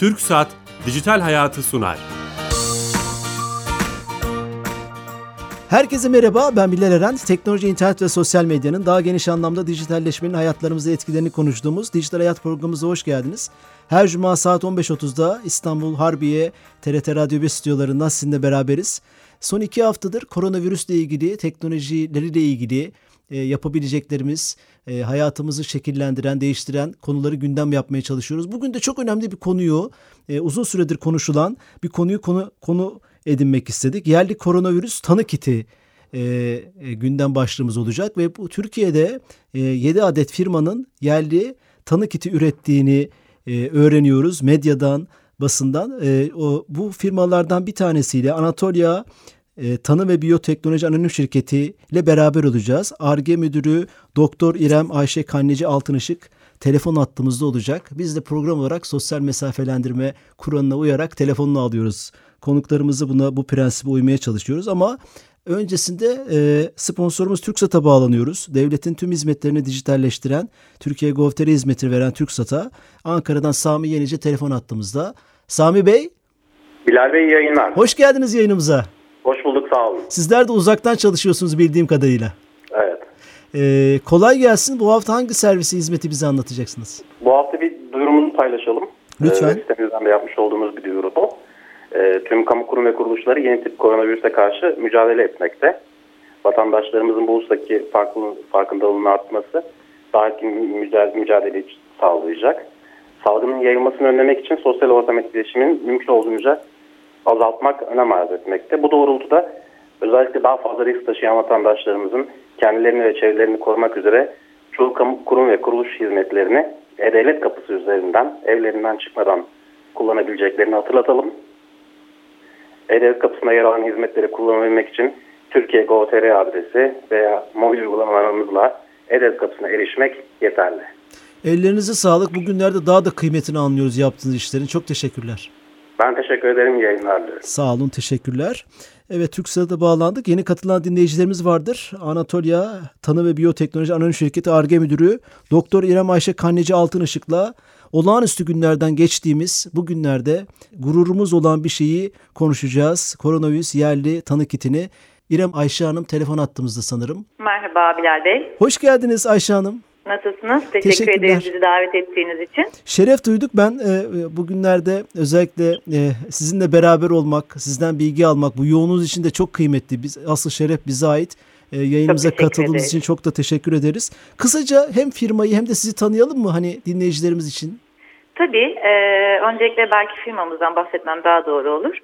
Türk Saat Dijital Hayatı sunar. Herkese merhaba, ben Bilal Eren. Teknoloji, internet ve sosyal medyanın daha geniş anlamda dijitalleşmenin hayatlarımızda etkilerini konuştuğumuz Dijital Hayat programımıza hoş geldiniz. Her cuma saat 15.30'da İstanbul Harbiye TRT Radyo 1 stüdyolarından sizinle beraberiz. Son iki haftadır koronavirüsle ilgili, teknolojileriyle ilgili e, yapabileceklerimiz, e, hayatımızı şekillendiren, değiştiren konuları gündem yapmaya çalışıyoruz. Bugün de çok önemli bir konuyu, e, uzun süredir konuşulan bir konuyu konu konu edinmek istedik. Yerli koronavirüs tanı kiti e, e, gündem başlığımız olacak ve bu Türkiye'de e, 7 adet firmanın yerli tanı kiti ürettiğini e, öğreniyoruz medyadan, basından. E, o bu firmalardan bir tanesiyle Anatolia e, Tanı ve Biyoteknoloji Anonim Şirketi ile beraber olacağız. ARGE Müdürü Doktor İrem Ayşe Kanneci Altınışık telefon attığımızda olacak. Biz de program olarak sosyal mesafelendirme kuralına uyarak telefonunu alıyoruz. Konuklarımızı buna bu prensibe uymaya çalışıyoruz ama öncesinde e, sponsorumuz TürkSat'a bağlanıyoruz. Devletin tüm hizmetlerini dijitalleştiren Türkiye Gov.tr hizmeti veren TürkSat'a Ankara'dan Sami Yenice telefon attığımızda. Sami Bey. Bilal Bey yayınlar. Hoş geldiniz yayınımıza. Hoş bulduk sağ olun. Sizler de uzaktan çalışıyorsunuz bildiğim kadarıyla. Evet. Ee, kolay gelsin. Bu hafta hangi servisi hizmeti bize anlatacaksınız? Bu hafta bir duyurumuzu paylaşalım. Lütfen. Ee, sitemizden de yapmış olduğumuz bir duyuru bu. Ee, tüm kamu kurum ve kuruluşları yeni tip koronavirüse karşı mücadele etmekte. Vatandaşlarımızın bu farklı, farkındalığının artması daha etkin mücadele, mücadele sağlayacak. Salgının yayılmasını önlemek için sosyal ortam etkileşimin mümkün olduğunca azaltmak önem arz etmekte. Bu doğrultuda özellikle daha fazla risk taşıyan vatandaşlarımızın kendilerini ve çevrelerini korumak üzere çoğu kurum ve kuruluş hizmetlerini e-devlet kapısı üzerinden evlerinden çıkmadan kullanabileceklerini hatırlatalım. E-devlet kapısında yer alan hizmetleri kullanabilmek için Türkiye Gov.tr adresi veya mobil uygulamalarımızla e-devlet kapısına erişmek yeterli. Ellerinize sağlık. Bugünlerde daha da kıymetini anlıyoruz yaptığınız işlerin. Çok teşekkürler. Ben teşekkür ederim. Yayınlar diliyorum. Sağ olun. Teşekkürler. Evet TürkSat'a bağlandık. Yeni katılan dinleyicilerimiz vardır. Anatolia Tanı ve Biyoteknoloji Anonim Şirketi ARGE Müdürü Doktor İrem Ayşe Kanneci Altınışık'la olağanüstü günlerden geçtiğimiz bu günlerde gururumuz olan bir şeyi konuşacağız. Koronavirüs yerli tanı kitini. İrem Ayşe Hanım telefon attığımızda sanırım. Merhaba Bilal Bey. Hoş geldiniz Ayşe Hanım. Nasılsınız? Teşekkür ederiz bizi davet ettiğiniz için. Şeref duyduk. Ben e, bugünlerde özellikle e, sizinle beraber olmak, sizden bilgi almak, bu yoğunluğunuz için de çok kıymetli. Biz asıl şeref bize ait. E, yayınımıza katıldığınız ederiz. için çok da teşekkür ederiz. Kısaca hem firmayı hem de sizi tanıyalım mı hani dinleyicilerimiz için? Tabii. E, öncelikle belki firmamızdan bahsetmem daha doğru olur.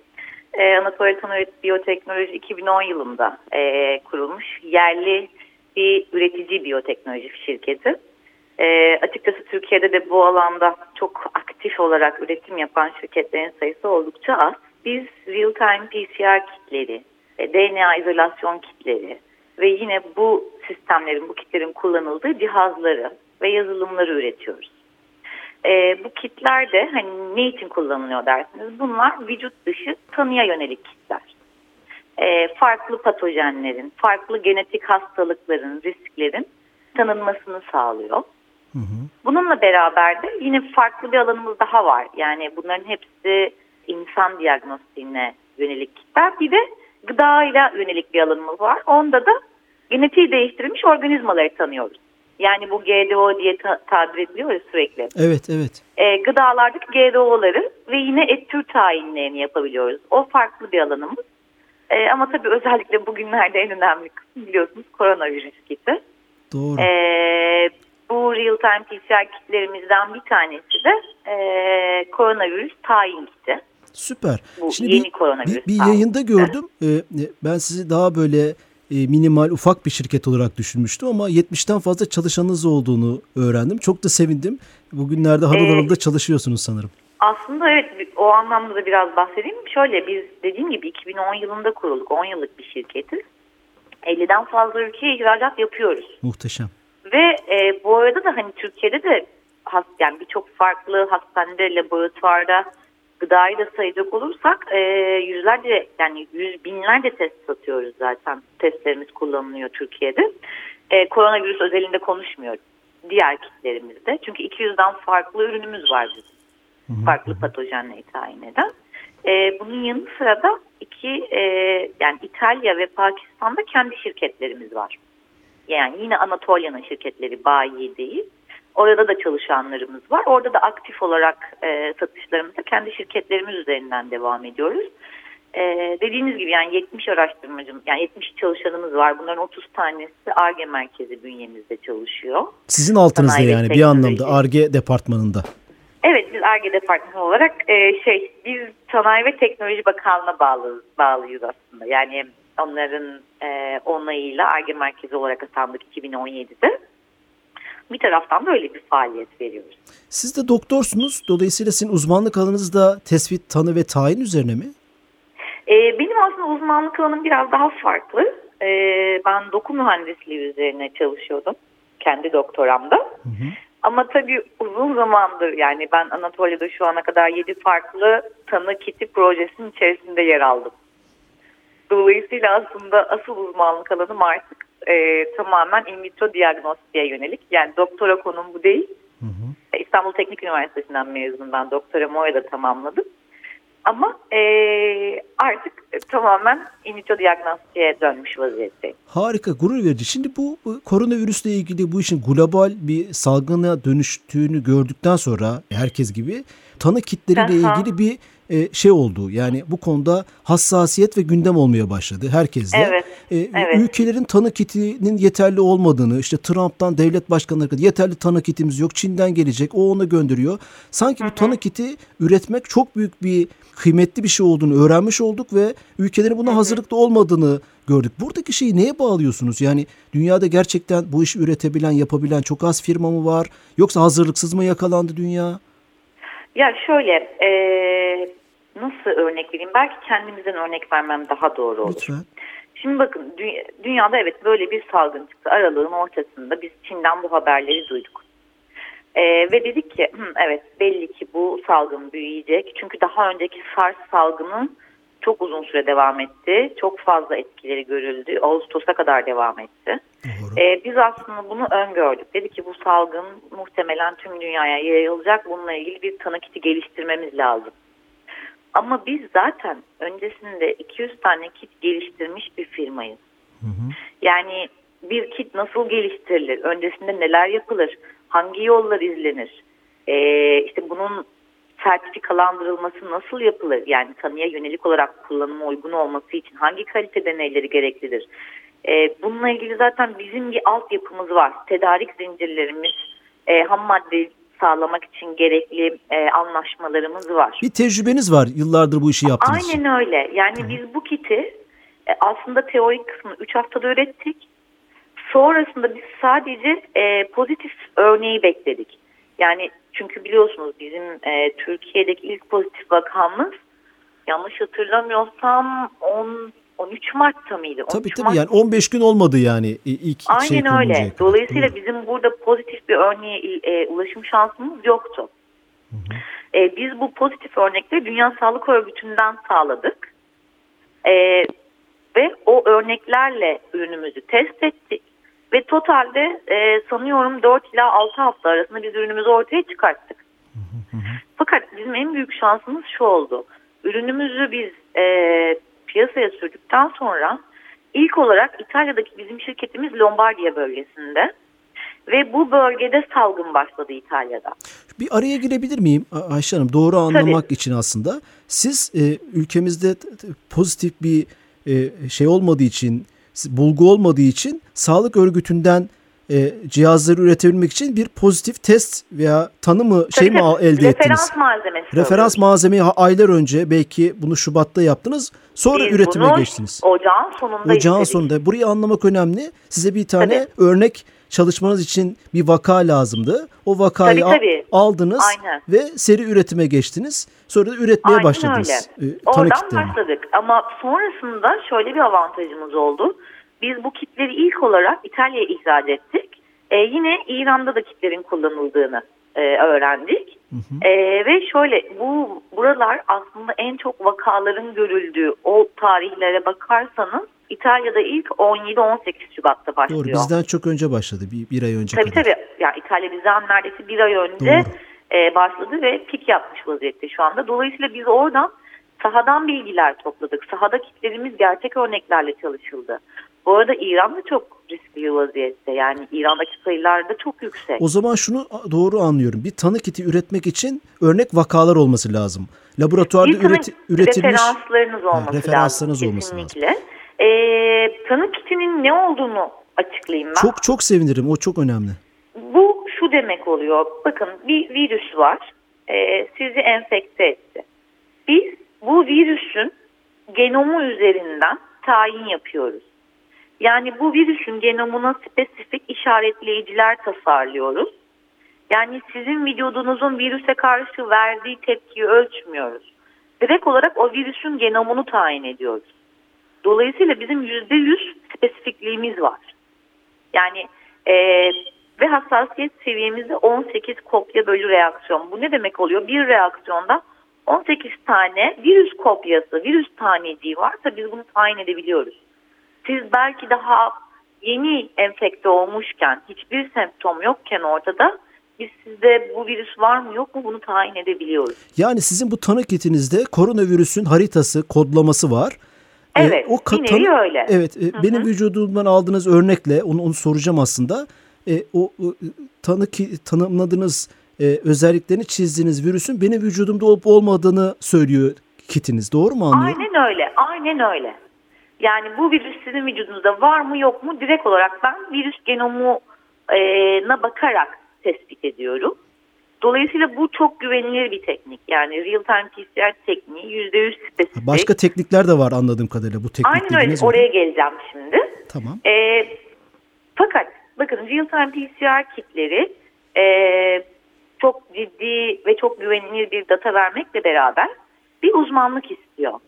E, Anatolia Biyoteknoloji 2010 yılında e, kurulmuş yerli bir üretici biyoteknoloji şirketi. E, açıkçası Türkiye'de de bu alanda çok aktif olarak üretim yapan şirketlerin sayısı oldukça az. Biz real-time PCR kitleri, e, DNA izolasyon kitleri ve yine bu sistemlerin, bu kitlerin kullanıldığı cihazları ve yazılımları üretiyoruz. E, bu kitler de hani ne için kullanılıyor dersiniz? Bunlar vücut dışı tanıya yönelik kitler e, farklı patojenlerin, farklı genetik hastalıkların, risklerin tanınmasını sağlıyor. Hı hı. Bununla beraber de yine farklı bir alanımız daha var. Yani bunların hepsi insan diagnostiğine yönelik kitler. Bir de gıdayla yönelik bir alanımız var. Onda da genetiği değiştirilmiş organizmaları tanıyoruz. Yani bu GDO diye ta tabir ediliyor ya sürekli. Evet, evet. E, gıdalardaki GDO'ları ve yine et tür tayinlerini yapabiliyoruz. O farklı bir alanımız. E, ama tabii özellikle bugünlerde en önemli kısım biliyorsunuz koronavirüs kiti. Doğru. E, bu real time PCR kitlerimizden bir tanesi de e, koronavirüs tayin kiti. Süper. Bu Şimdi yeni bir, koronavirüs bir, bir yayında gördüm. Ee, ben sizi daha böyle e, minimal ufak bir şirket olarak düşünmüştüm ama 70'ten fazla çalışanınız olduğunu öğrendim. Çok da sevindim. Bugünlerde harıl harıl da çalışıyorsunuz sanırım. Aslında evet o anlamda da biraz bahsedeyim. Şöyle biz dediğim gibi 2010 yılında kurulduk. 10 yıllık bir şirketiz. 50'den fazla ülkeye ihracat yapıyoruz. Muhteşem. Ve e, bu arada da hani Türkiye'de de has, yani birçok farklı hastanede, laboratuvarda gıdayı da sayacak olursak e, yüzlerce yani yüz binlerce test satıyoruz zaten. Testlerimiz kullanılıyor Türkiye'de. E, koronavirüs özelinde konuşmuyoruz. Diğer kitlerimizde. Çünkü 200'den farklı ürünümüz var bizim. Farklı patojenleri tayin eden. E, bunun yanı sıra da iki e, yani İtalya ve Pakistan'da kendi şirketlerimiz var. Yani yine Anatolia'nın şirketleri bayi değil. Orada da çalışanlarımız var. Orada da aktif olarak e, satışlarımıza kendi şirketlerimiz üzerinden devam ediyoruz. E, dediğiniz gibi yani 70 araştırmacım, yani 70 çalışanımız var. Bunların 30 tanesi ARGE merkezi bünyemizde çalışıyor. Sizin altınızda Sanayi yani bir anlamda ARGE departmanında. Evet biz ARGE departmanı olarak e, şey biz Sanayi ve Teknoloji Bakanlığı'na bağlı, bağlıyız aslında. Yani onların e, onayıyla ARGE merkezi olarak atandık 2017'de. Bir taraftan da öyle bir faaliyet veriyoruz. Siz de doktorsunuz. Dolayısıyla sizin uzmanlık alanınız da tespit, tanı ve tayin üzerine mi? E, benim aslında uzmanlık alanım biraz daha farklı. E, ben doku mühendisliği üzerine çalışıyordum kendi doktoramda. Ama tabii uzun zamandır yani ben Anatolia'da şu ana kadar 7 farklı tanı kiti projesinin içerisinde yer aldım. Dolayısıyla aslında asıl uzmanlık alanım artık e, tamamen in vitro diagnostiğe yönelik. Yani doktora konum bu değil. E, İstanbul Teknik Üniversitesi'nden mezunum ben. Doktoramı orada tamamladım. Ama e, artık tamamen in vitro diagnostiğe dönmüş vaziyetteyim. Harika, gurur verici. Şimdi bu bu koronavirüsle ilgili bu işin global bir salgına dönüştüğünü gördükten sonra herkes gibi tanı kitleriyle Aha. ilgili bir e, şey oldu. Yani bu konuda hassasiyet ve gündem olmaya başladı herkesle. Evet, E, evet. Ülkelerin tanı kitinin yeterli olmadığını, işte Trump'tan devlet başkanları kadar yeterli tanı kitimiz yok, Çin'den gelecek, o onu gönderiyor. Sanki bu tanı kiti üretmek çok büyük bir kıymetli bir şey olduğunu öğrenmiş olduk ve ülkelerin buna hazırlıklı olmadığını gördük. Buradaki şeyi neye bağlıyorsunuz? Yani dünyada gerçekten bu işi üretebilen, yapabilen çok az firma mı var? Yoksa hazırlıksız mı yakalandı dünya? Ya şöyle e, nasıl örnek vereyim? Belki kendimizden örnek vermem daha doğru olur. Lütfen. Şimdi bakın dü- dünyada evet böyle bir salgın çıktı. Aralığın ortasında biz Çin'den bu haberleri duyduk. Ee, ve dedik ki "Hı, evet belli ki bu salgın büyüyecek. Çünkü daha önceki SARS salgını çok uzun süre devam etti. Çok fazla etkileri görüldü. Ağustos'a kadar devam etti. Doğru. Ee, biz aslında bunu öngördük. Dedi ki bu salgın muhtemelen tüm dünyaya yayılacak. Bununla ilgili bir tanı kiti geliştirmemiz lazım. Ama biz zaten öncesinde 200 tane kit geliştirmiş bir firmayız. Yani bir kit nasıl geliştirilir? Öncesinde neler yapılır? Hangi yollar izlenir? Ee, işte bunun sertifikalandırılması nasıl yapılır? Yani tanıya yönelik olarak kullanıma uygun olması için hangi kalite deneyleri gereklidir? Ee, bununla ilgili zaten bizim bir altyapımız var. Tedarik zincirlerimiz, e, ham madde sağlamak için gerekli e, anlaşmalarımız var. Bir tecrübeniz var yıllardır bu işi yaptığınız için. Aynen öyle. Yani biz bu kiti e, aslında teorik kısmını 3 haftada ürettik. Sonrasında biz sadece e, pozitif örneği bekledik. Yani çünkü biliyorsunuz bizim e, Türkiye'deki ilk pozitif vakamız yanlış hatırlamıyorsam 10 13 Mart'ta mıydı? Tabii 13 tabii Mart yani 15 gün olmadı yani ilk Aynen şey öyle. konuluncaya kadar. Dolayısıyla Doğru. bizim burada pozitif bir örneğe e, ulaşım şansımız yoktu. E, biz bu pozitif örnekleri Dünya Sağlık Örgütü'nden sağladık. E, ve o örneklerle ürünümüzü test ettik. Ve totalde e, sanıyorum 4 ila 6 hafta arasında biz ürünümüzü ortaya çıkarttık. Fakat bizim en büyük şansımız şu oldu. Ürünümüzü biz e, piyasaya sürdükten sonra ilk olarak İtalya'daki bizim şirketimiz Lombardiya bölgesinde ve bu bölgede salgın başladı İtalya'da. Bir araya girebilir miyim Ayşe Hanım? Doğru anlamak için aslında. Siz e, ülkemizde pozitif bir e, şey olmadığı için, bulgu olmadığı için sağlık örgütünden e, cihazları üretebilmek için bir pozitif test veya tanı mı şey Tabii mi tabii, elde ettiniz? Referans malzemesi. Referans alıyoruz. malzemeyi aylar önce belki bunu Şubat'ta yaptınız. Sonra Biz üretime bunu geçtiniz. Ocağın sonunda Ocağın istedik. sonunda. Burayı anlamak önemli. Size bir tane örnek çalışmanız için bir vaka lazımdı. O vakayı Tabii, tabii. aldınız Aynen. ve seri üretime geçtiniz. Sonra da üretmeye Aynen başladınız. öyle. e, Oradan kitlerini. başladık ama sonrasında şöyle bir avantajımız oldu. Biz bu kitleri ilk olarak İtalya'ya ihraç ettik. Ee, yine İran'da da kitlerin kullanıldığını e, öğrendik. Ee, ve şöyle bu buralar aslında en çok vakaların görüldüğü o tarihlere bakarsanız İtalya'da ilk 17-18 Şubat'ta başlıyor. Doğru bizden çok önce başladı. Bir, bir ay önce Tabii kadar. tabii. Yani İtalya bizden neredeyse bir ay önce Doğru. e, başladı ve pik yapmış vaziyette şu anda. Dolayısıyla biz oradan sahadan bilgiler topladık. Sahada kitlerimiz gerçek örneklerle çalışıldı. Bu arada İran da çok riskli bir vaziyette. Yani İran'daki sayılar da çok yüksek. O zaman şunu doğru anlıyorum. Bir tanı kiti üretmek için örnek vakalar olması lazım. Laboratuvarda bir tanı üret, üretilmiş referanslarınız olması Ha, referanslarınız lazım. olması lazım. Ee, tanı kitinin ne olduğunu açıklayayım ben. çok çok sevinirim. O çok önemli. Bu şu demek oluyor. Bakın bir virüs var. Ee, sizi enfekte etti. Biz bu virüsün genomu üzerinden tayin yapıyoruz. Yani bu virüsün genomuna spesifik işaretleyiciler tasarlıyoruz. Yani sizin vücudunuzun virüse karşı verdiği tepkiyi ölçmüyoruz. Direkt olarak o virüsün genomunu tayin ediyoruz. Dolayısıyla bizim %100 spesifikliğimiz var. Yani e, ve hassasiyet seviyemizde 18 kopya bölü reaksiyon. Bu ne demek oluyor? Bir reaksiyonda 18 tane virüs kopyası, virüs taneciği varsa biz bunu tayin edebiliyoruz. Siz belki daha yeni enfekte olmuşken, hiçbir semptom yokken ortada biz sizde bu virüs var mı yok mu bunu tayin edebiliyoruz. Yani sizin bu tanı kitinizde koronavirüsün haritası, kodlaması var. Ee, Evet, bir nevi öyle. Evet, e, benim vücudumdan aldığınız örnekle onu onu soracağım aslında. E, o e, tanı ki tanımladığınız e, özelliklerini çizdiğiniz virüsün benim vücudumda olup olmadığını söylüyor kitiniz. Doğru mu anlıyorum? Aynen öyle, aynen öyle. Yani bu virüs sizin vücudunuzda var mı yok mu direkt olarak ben virüs genomuna bakarak tespit ediyorum. Dolayısıyla bu çok güvenilir bir teknik. Yani real time PCR tekniği %100 spesifik. Başka teknikler de var anladığım kadarıyla. Bu teknik Aynen öyle var. oraya geleceğim şimdi. Tamam. E, fakat bakın real time PCR kitleri e, çok ciddi ve çok güvenilir bir data vermekle beraber bir uzmanlık istiyor.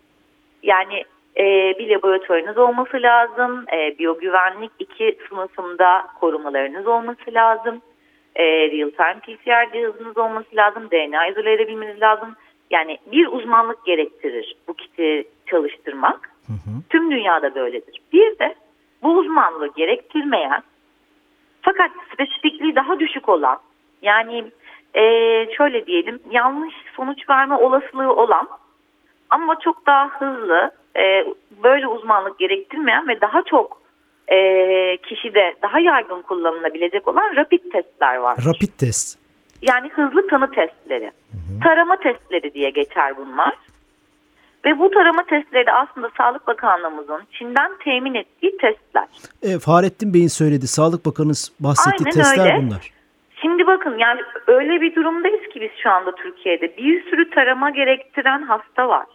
Yani e, bir laboratuvarınız olması lazım, e, biyogüvenlik iki sınıfında korumalarınız olması lazım, e, real time PCR cihazınız olması lazım, DNA izole edebilmeniz lazım. Yani bir uzmanlık gerektirir bu kiti çalıştırmak. Tüm dünyada böyledir. Bir de bu uzmanlığı gerektirmeyen fakat spesifikliği daha düşük olan yani eee, şöyle diyelim yanlış sonuç verme olasılığı olan ama çok daha hızlı eee, böyle uzmanlık gerektirmeyen ve daha çok eee kişide daha yaygın kullanılabilecek olan rapid testler var. Rapid test. Yani hızlı tanı testleri. Tarama testleri diye geçer bunlar. Ve bu tarama testleri de aslında Sağlık Bakanlığımızın Çin'den temin ettiği testler. E, Fahrettin Bey'in söyledi. Sağlık Bakanı'nız bahsettiği Aynen testler öyle. bunlar. Şimdi bakın yani öyle bir durumdayız ki biz şu anda Türkiye'de bir sürü tarama gerektiren hasta var.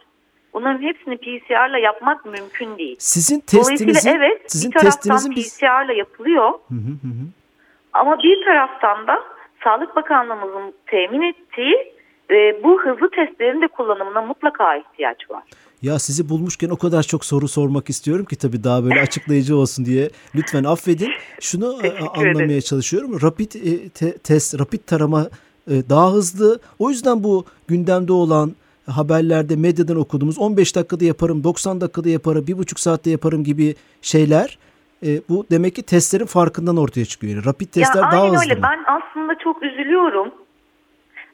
Bunların hepsini PCR'la yapmak mümkün değil. Sizin testinizin evet sizin bir taraftan biz PCR'la yapılıyor Hı hı hı hı. ama bir taraftan da Sağlık Bakanlığımızın temin ettiği e, bu hızlı testlerin de kullanımına mutlaka ihtiyaç var. Ya sizi bulmuşken o kadar çok soru sormak istiyorum ki tabii daha böyle açıklayıcı olsun diye. Lütfen affedin. Şunu e, anlamaya ederim. çalışıyorum. Rapid e, te- test, rapid tarama e, daha hızlı. O yüzden bu gündemde olan haberlerde medyadan okuduğumuz 15 dakikada yaparım, 90 dakikada yaparım, 1,5 saatte yaparım gibi şeyler e, bu demek ki testlerin farkından ortaya çıkıyor. Yani rapid testler ya daha aynen hızlı. öyle. mı? Ben aslında çok üzülüyorum.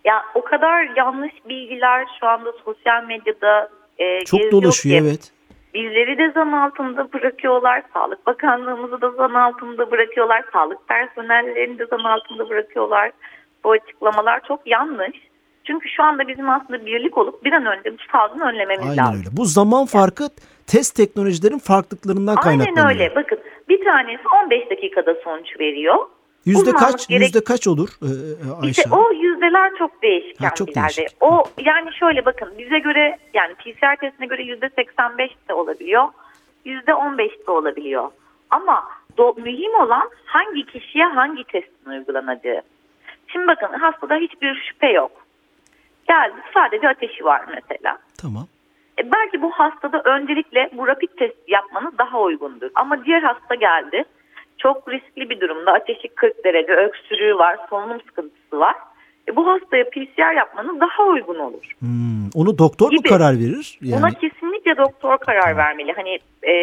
Ya o kadar yanlış bilgiler şu anda sosyal medyada e, Çok dolaşıyor ki evet. Bizleri de zan altında bırakıyorlar. Sağlık Bakanlığımızı da zan altında bırakıyorlar. Sağlık personellerini de zan altında bırakıyorlar. Bu açıklamalar çok yanlış. Çünkü şu anda bizim aslında birlik olup bir an önce bu salgını önlememiz Aynen lazım. öyle. Bu zaman farkı test teknolojilerin farklılıklarından kaynaklanıyor. Aynen öyle. Bakın bir tanesi 15 dakikada sonuç veriyor. Yüzde Uzmanlık kaç? gerek- Yüzde kaç olur e, e, Ayşe? İşte o yüzdeler çok değişken Ha, çok yerde. değişik. O yani şöyle bakın bize göre yani PCR testine göre yüzde 85 de olabiliyor. Yüzde 15 de olabiliyor. Ama do- mühim olan hangi kişiye hangi testin uygulanacağı. Şimdi bakın hastada hiçbir şüphe yok. Geldi sadece ateşi var mesela. Tamam. E, belki bu hastada öncelikle bu rapid test yapmanız daha uygundur. Ama diğer hasta geldi. Çok riskli bir durumda. Ateşi 40 derece, öksürüğü var, solunum sıkıntısı var. E, bu hastaya PCR yapmanız daha uygun olur. Hmm, onu doktor mu Gibi. karar verir? Yani Buna kesinlikle doktor karar vermeli. Hani e,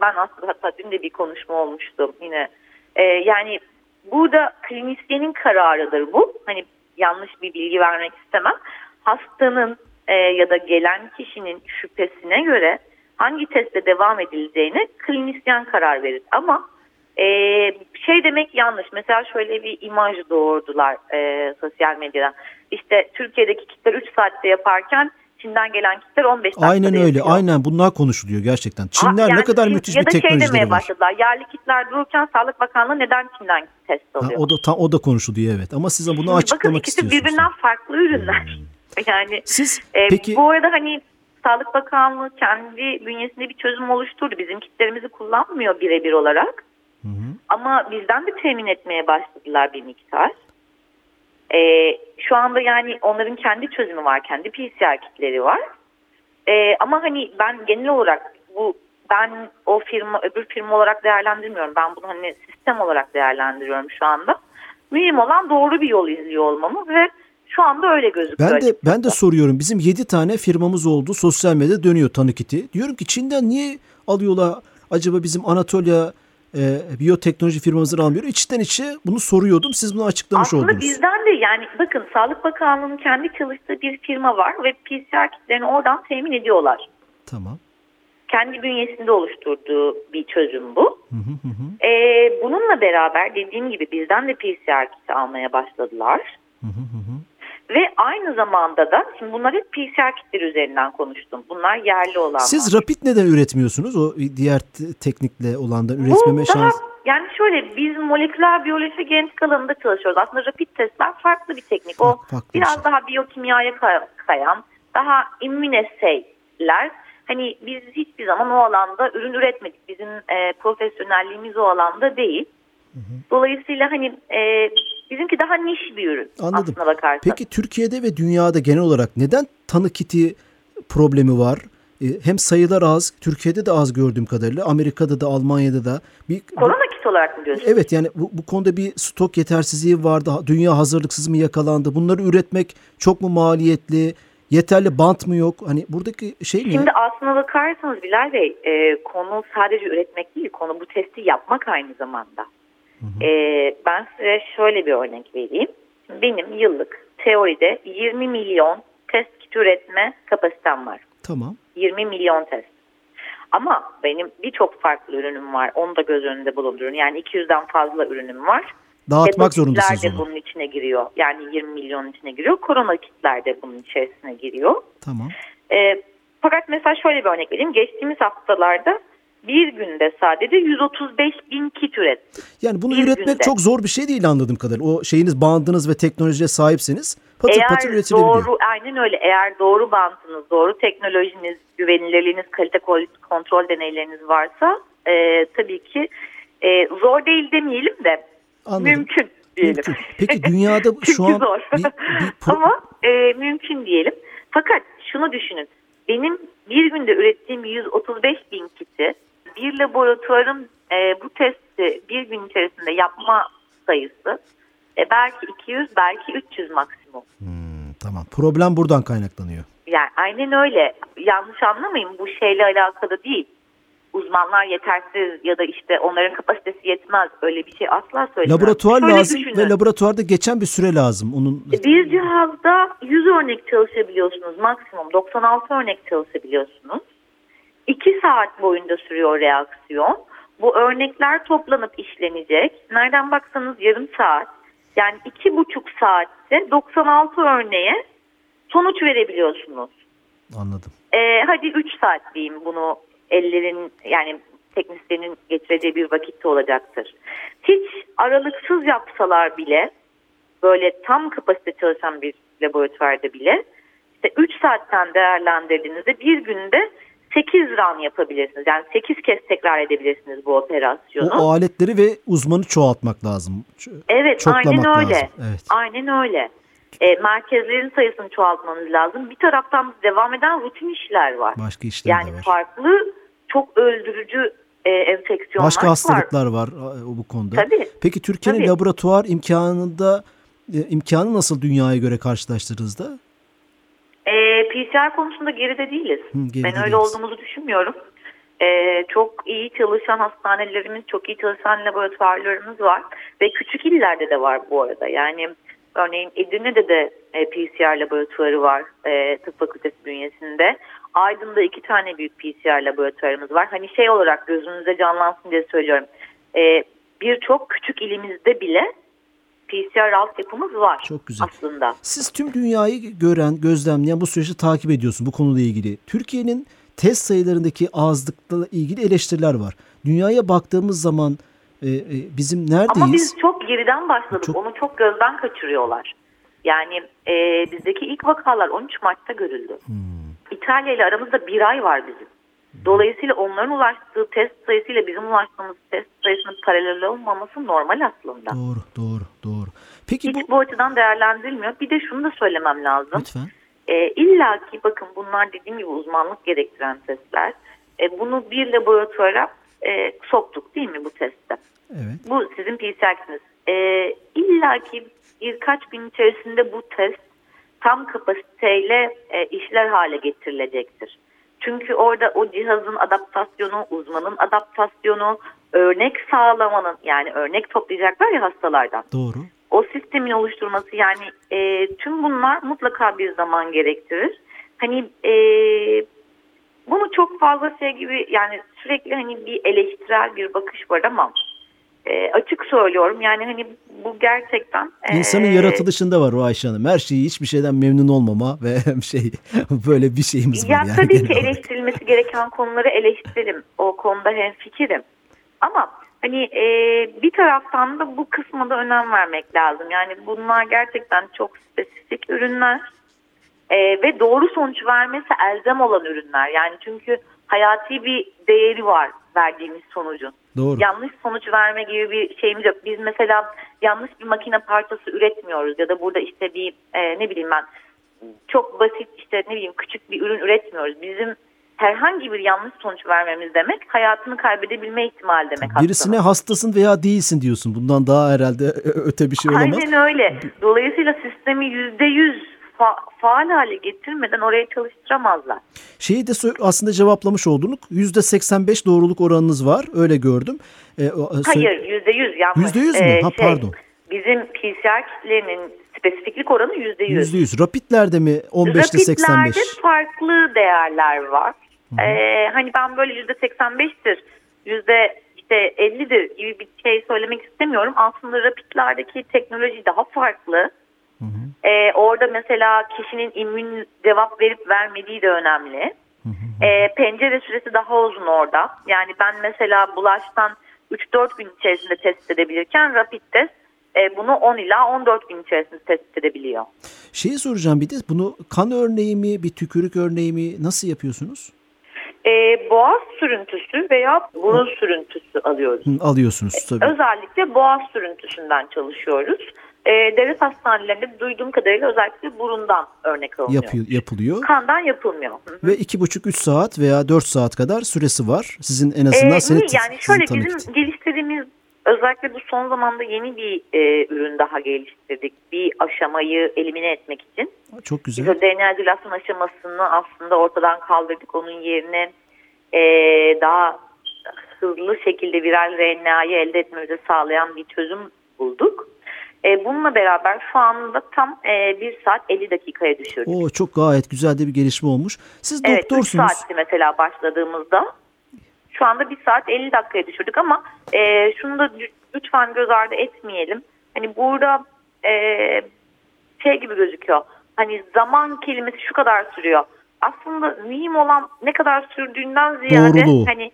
ben aslında hatta dün de bir konuşma olmuştu yine. E, yani burada klinisyenin kararıdır bu. Hani yanlış bir bilgi vermek istemem. Hastanın e, ya da gelen kişinin şüphesine göre hangi testte devam edileceğine klinisyen karar verir. Ama e, şey demek yanlış. Mesela şöyle bir imaj doğurdular e, sosyal medyadan. İşte Türkiye'deki kitler 3 saatte yaparken Çin'den gelen kitler 15 dakikada Aynen öyle. yapıyor. Aynen bunlar konuşuluyor gerçekten. Çinler Aa, ne yani kadar Çin- müthiş ya bir da şey teknolojileri demeye var. başladılar. Yerli kitler dururken Sağlık Bakanlığı neden Çin'den test Ha, alıyor? o da tam o da konuşuluyor evet. Ama siz bunu Şimdi açıklamak bakın ikisi istiyorsunuz. birbirinden farklı ürünler. Yani Siz e, peki bu arada hani Sağlık Bakanlığı kendi bünyesinde bir çözüm oluşturdu. Bizim kitlerimizi kullanmıyor birebir olarak. Hı hı. Ama bizden de temin etmeye başladılar bir miktar. E, şu anda yani onların kendi çözümü var, kendi PCR kitleri var. E, ama hani ben genel olarak bu ben o firma öbür firma olarak değerlendirmiyorum. Ben bunu hani sistem olarak değerlendiriyorum şu anda. Mühim olan doğru bir yol izliyor olmamız ve şu anda öyle gözüküyor. ben de ben de açıkçası. soruyorum. Bizim 7 tane firmamız oldu. Sosyal medyada dönüyor tanı kiti. Diyorum ki Çin'den niye alıyorlar acaba bizim Anatolia e, biyoteknoloji firmamızdan almıyor? İçten içe bunu soruyordum. Siz bunu açıklamış Aslında oldunuz. bizden de yani bakın Sağlık Bakanlığı'nın kendi çalıştığı bir firma var ve PCR kitlerini oradan temin ediyorlar. Tamam. Kendi bünyesinde oluşturduğu bir çözüm bu. Hı hı hı. Ee, bununla beraber dediğim gibi bizden de PCR kiti almaya başladılar. Hı hı hı. Ve aynı zamanda da şimdi bunlar hep PCR kitleri üzerinden konuştum. Bunlar yerli olanlar. Siz rapid neden üretmiyorsunuz? O diğer te- teknikle olandan üretmeme Bu daha, şans. yani şöyle biz moleküler biyoloji genetik alanında çalışıyoruz. Aslında rapid testler farklı bir teknik. O Farklı- farklı bir biraz şey. daha biyokimyaya kay- kayan, daha immuneseyler. Hani biz hiçbir zaman o alanda ürün üretmedik. Bizim e, profesyonelliğimiz o alanda değil. Dolayısıyla hani e, bizimki daha niş bir ürün Anladım. aslına bakarsan. Peki Türkiye'de ve dünyada genel olarak neden tanı kiti problemi var? E, Hem sayılar az, Türkiye'de de az gördüğüm kadarıyla, Amerika'da da, Almanya'da da. Bir, Korona kit olarak mı diyorsun? Evet yani bu, bu konuda bir stok yetersizliği vardı. Dünya hazırlıksız mı yakalandı? Bunları üretmek çok mu maliyetli? Yeterli bant mı yok? Hani buradaki şey ne? Şimdi aslına bakarsanız Bilal Bey e, konu sadece üretmek değil konu bu testi yapmak aynı zamanda. E, ben size şöyle bir örnek vereyim. Benim yıllık teoride 20 milyon test kit üretme kapasitem var. Tamam. 20 milyon test. Ama benim birçok farklı ürünüm var. Onu da göz önünde bulundurun. Yani 200'den fazla ürünüm var. Dağıtmak zorundasınız de onu. bunun içine giriyor. Yani 20 milyonun içine giriyor. Korona kitler de bunun içerisine giriyor. Tamam. E, fakat mesela şöyle bir örnek vereyim. Geçtiğimiz haftalarda bir günde sadece 135 bin kit ürettik. Yani bunu Bir üretmek günde. çok zor bir şey değil anladığım kadarıyla. O şeyiniz bandınız ve teknolojiye sahipseniz patır patır Eğer üretilebiliyor. doğru, aynen öyle. Eğer doğru bantınız, doğru teknolojiniz, güvenilirliğiniz, kalite kontrol deneyleriniz varsa e, tabii ki e, zor değil demeyelim de Anladım. mümkün diyelim. Mümkün. Peki dünyada şu an zor. bir, bir pro- Ama e, mümkün diyelim. Fakat şunu düşünün. Benim bir günde ürettiğim 135 bin kiti bir laboratuvarın e, bu testi bir gün içerisinde yapma sayısı e, belki 200 belki 300 maksimum. Hmm, tamam. Problem buradan kaynaklanıyor. Yani aynen öyle. Yanlış anlamayın bu şeyle alakalı değil. Uzmanlar yetersiz ya da işte onların kapasitesi yetmez. Öyle bir şey asla söylemem. Laboratuvar Şöyle lazım düşünün. ve laboratuvarda geçen bir süre lazım. Onun Bir cihazda 100 örnek çalışabiliyorsunuz maksimum 96 örnek çalışabiliyorsunuz. 2 saat boyunca sürüyor reaksiyon. Bu örnekler toplanıp işlenecek. Nereden baksanız yarım saat. Yani iki buçuk saatte 96 örneğe sonuç verebiliyorsunuz. anladım. Ee, hadi 3 saat diyeyim bunu ellerin yani teknisyenin geçireceği bir vakitte olacaktır. Hiç aralıksız yapsalar bile böyle tam kapasite çalışan bir laboratuvarda bile işte 3 saatten değerlendirdiğinizde bir günde 8 run yapabilirsiniz. Yani 8 kez tekrar edebilirsiniz bu operasyonu. O aletleri ve uzmanı çoğaltmak lazım. Evet çoklamak aynen öyle. lazım. Evet. Aynen öyle. E, merkezlerin sayısını çoğaltmanız lazım. Bir taraftan devam eden rutin işler var. Başka işler Yani de var. farklı çok öldürücü e, enfeksiyonlar Başka var. hastalıklar var a, bu konuda. Tabii. Peki Türkiye'nin laboratuvar imkanında e, imkanı nasıl dünyaya göre karşılaştırdığınızda? PCR konusunda geride değiliz. Hı, geride ben öyle değiliz. olduğumuzu düşünmüyorum. E, çok iyi çalışan hastanelerimiz, çok iyi çalışan laboratuvarlarımız var. Ve küçük illerde de var bu arada. Yani Örneğin Edirne'de de e, PCR laboratuvarı var e, tıp fakültesi bünyesinde. Aydın'da iki tane büyük PCR laboratuvarımız var. Hani şey olarak gözünüzde canlansın diye söylüyorum. E, Birçok küçük ilimizde bile PCR altyapımız var Çok güzel. aslında. Siz tüm dünyayı gören, gözlemleyen bu süreçte takip ediyorsun bu konuyla ilgili. Türkiye'nin test sayılarındaki azlıkla ilgili eleştiriler var. Dünyaya baktığımız zaman e, e, bizim neredeyiz? Ama biz çok geriden başladık. Çok- Onu çok gözden kaçırıyorlar. Yani e, bizdeki ilk vakalar 13 Mart'ta görüldü. Hmm. İtalya ile aramızda bir ay var bizim. Dolayısıyla onların ulaştığı test sayısıyla bizim ulaştığımız test sayısının paralel olmaması normal aslında. Doğru, doğru, doğru. Peki bu Hiç bu açıdan değerlendirilmiyor. Bir de şunu da söylemem lazım. lütfen. E, İlla ki bakın bunlar dediğim gibi uzmanlık gerektiren testler. E, bunu bir laboratuvara e, soktuk değil mi bu testte? Evet. Bu sizin PCR'siniz. E, İlla ki birkaç gün içerisinde bu test tam kapasiteyle e, işler hale getirilecektir. Çünkü orada o cihazın adaptasyonu, uzmanın adaptasyonu, örnek sağlamanın yani örnek toplayacaklar ya hastalardan Doğru. o sistemin oluşturması yani e, tüm bunlar mutlaka bir zaman gerektirir. Hani e, bunu çok fazla şey gibi yani sürekli hani bir eleştirel bir bakış var ama e, açık söylüyorum yani hani bu gerçekten e, İnsanın yaratılışında var o Ayşe Hanım. Her şeyi hiçbir şeyden memnun olmama ve şey böyle bir şeyimiz var. Ya yani tabii ki olarak. eleştirilmesi gereken konuları eleştiririm. O konuda hemfikirim. Ama hani e, bir taraftan da bu kısma da önem vermek lazım. Yani bunlar gerçekten çok spesifik ürünler e, ve doğru sonuç vermesi elzem olan ürünler. Yani çünkü hayati bir değeri var verdiğimiz sonucun. Doğru. Yanlış sonuç verme gibi bir şeyimiz yok. Biz mesela yanlış bir makine parçası üretmiyoruz ya da burada işte bir e, ne bileyim ben çok basit işte ne bileyim küçük bir ürün üretmiyoruz. Bizim herhangi bir yanlış sonuç vermemiz demek hayatını kaybedebilme ihtimali demek Birisine hastanın. hastasın veya değilsin diyorsun. Bundan daha herhalde öte bir şey olamaz. Aynen öyle. Dolayısıyla sistemi yüzde yüz fa- faal hale getirmeden oraya çalıştıramazlar. Şeyi de aslında cevaplamış oldunuz. %85 doğruluk oranınız var. Öyle gördüm. Ee, Hayır yüzde yüz yanlış. Yüzde yüz mü? Ee, Ha, şey, pardon. Bizim PCR kitlerinin spesifiklik oranı yüzde yüz. %100. Rapidlerde mi 15'te 85? Rapitlerde farklı değerler var. Ee, hani ben böyle yüzde 85'tir, yüzde işte 50'dir gibi bir şey söylemek istemiyorum. Aslında rapitlerdeki teknoloji daha farklı. Ee, orada mesela kişinin immün cevap verip vermediği de önemli. Ee, pencere süresi daha uzun orada. Yani ben mesela bulaştan 3-4 gün içerisinde test edebilirken rapid test e, bunu 10 ila 14 gün içerisinde test edebiliyor. Şeyi soracağım bir de bunu kan örneği mi bir tükürük örneği mi nasıl yapıyorsunuz? E, boğaz sürüntüsü veya burun sürüntüsü alıyoruz. Hı, alıyorsunuz tabii. Özellikle boğaz sürüntüsünden çalışıyoruz. E, devlet hastanelerinde duyduğum kadarıyla özellikle burundan örnek alınıyor. Yapıyor, yapılıyor. Kandan yapılmıyor. Hı hı. Ve iki buçuk üç saat veya dört saat kadar süresi var. Sizin en azından Ee, seni iyi, yani şöyle bizim için. geliştirdiğimiz özellikle bu son zamanda yeni bir e, ürün daha geliştirdik. Bir aşamayı elimine etmek için. Çok Biz güzel. o DNA izülasyon aşamasını aslında ortadan kaldırdık. Onun yerine e, daha hızlı şekilde viral RNA'yı elde etmemizi sağlayan bir çözüm bulduk. E, bununla beraber şu anda tam e, 1 saat 50 dakikaya düşürdük. O çok gayet güzel de bir gelişme olmuş. Siz Evet 3 doktorsunuz. saatti mesela başladığımızda. Şu anda 1 saat 50 dakikaya düşürdük ama e, şunu da lütfen göz ardı etmeyelim. Hani burada e, şey gibi gözüküyor. Hani zaman kelimesi şu kadar sürüyor. Aslında mühim olan ne kadar sürdüğünden ziyade Doğruluğu. hani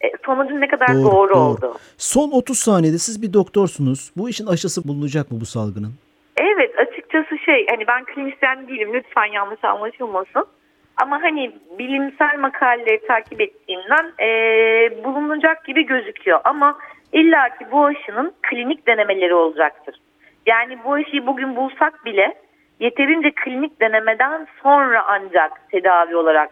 e, sonucun ne kadar Doğru, doğru, doğru. oldu. Son 30 saniyede siz bir doktorsunuz. Bu işin aşısı bulunacak mı bu salgının? Evet açıkçası şey hani ben klinisyen değilim lütfen yanlış anlaşılmasın. Ama hani bilimsel makaleleri takip ettiğimden e, bulunacak gibi gözüküyor. Ama illaki bu aşının klinik denemeleri olacaktır. Yani bu aşıyı bugün bulsak bile yeterince klinik denemeden sonra ancak tedavi olarak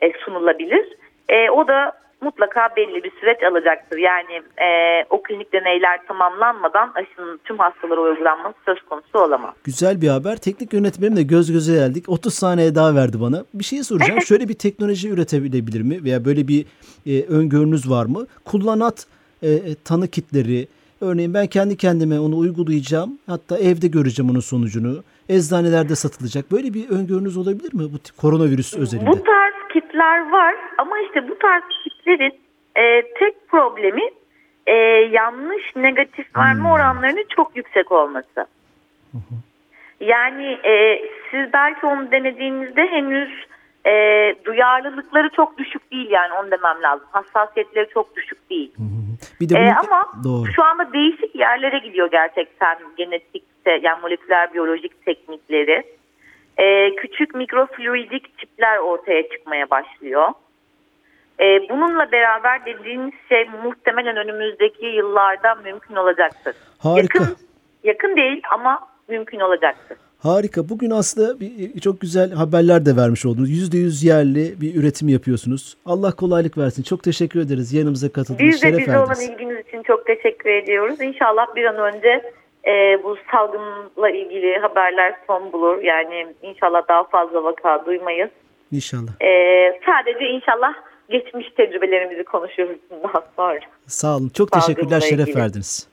e, sunulabilir. E, o da mutlaka belli bir süreç alacaktır. Yani e, o klinik deneyler tamamlanmadan aşının tüm hastalara uygulanması söz konusu olamaz. Güzel bir haber. Teknik yönetmenimle göz göze geldik. 30 saniye daha verdi bana. Bir şey soracağım. Şöyle bir teknoloji üretebilebilir mi? Veya böyle bir e, öngörünüz var mı? Kullanat e, tanı kitleri Örneğin ben kendi kendime onu uygulayacağım. Hatta evde göreceğim onun sonucunu. Eczanelerde satılacak. Böyle bir öngörünüz olabilir mi bu tip koronavirüs özelinde? Bu tarz kitler var ama işte bu tarz kitlerin e, tek problemi e, yanlış negatif verme Hmm. oranlarının çok yüksek olması. Yani e, siz belki onu denediğinizde henüz e, duyarlılıkları çok düşük değil yani onu demem lazım. Hassasiyetleri çok düşük değil. Bir de E, bunun- ama doğru. şu anda değişik yerlere gidiyor gerçekten genetikte yani moleküler biyolojik teknikleri. E, küçük mikrofluidik çipler ortaya çıkmaya başlıyor. E, bununla beraber dediğiniz şey muhtemelen önümüzdeki yıllarda mümkün olacaktır. Harika. Yakın, yakın değil ama mümkün olacaktır. Harika. Bugün aslında bir, çok güzel haberler de vermiş oldunuz. %100 yerli bir üretim yapıyorsunuz. Allah kolaylık versin. Çok teşekkür ederiz. Yanımıza katıldınız. Biz de bize olan ilginiz için çok teşekkür ediyoruz. İnşallah bir an önce e, bu salgınla ilgili haberler son bulur. Yani inşallah daha fazla vaka duymayız. İnşallah. E, sadece inşallah geçmiş tecrübelerimizi konuşuruz daha sonra. Sağ olun. Çok Salgınla teşekkürler. Şeref ilgili. verdiniz.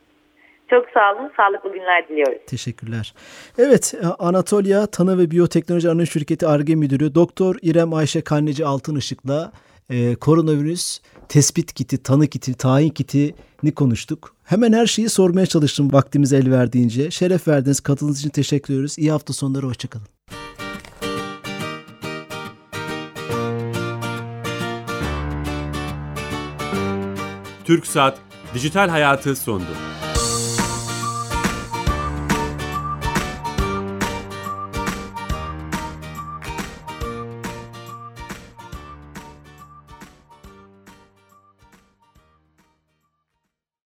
Çok sağ olun. Sağlıklı günler diliyoruz. Teşekkürler. Evet, Anatolia Tanı ve Biyoteknoloji Anonim Şirketi ARGE Müdürü Doktor İrem Ayşe Kanneci Altınışık'la e, koronavirüs tespit kiti, tanı kiti, tayin kitini konuştuk. Hemen her şeyi sormaya çalıştım vaktimiz el verdiğince. Şeref verdiniz. Katıldığınız için teşekkür ediyoruz. İyi hafta sonları. Hoşçakalın. TürkSat Dijital Hayatı sondu.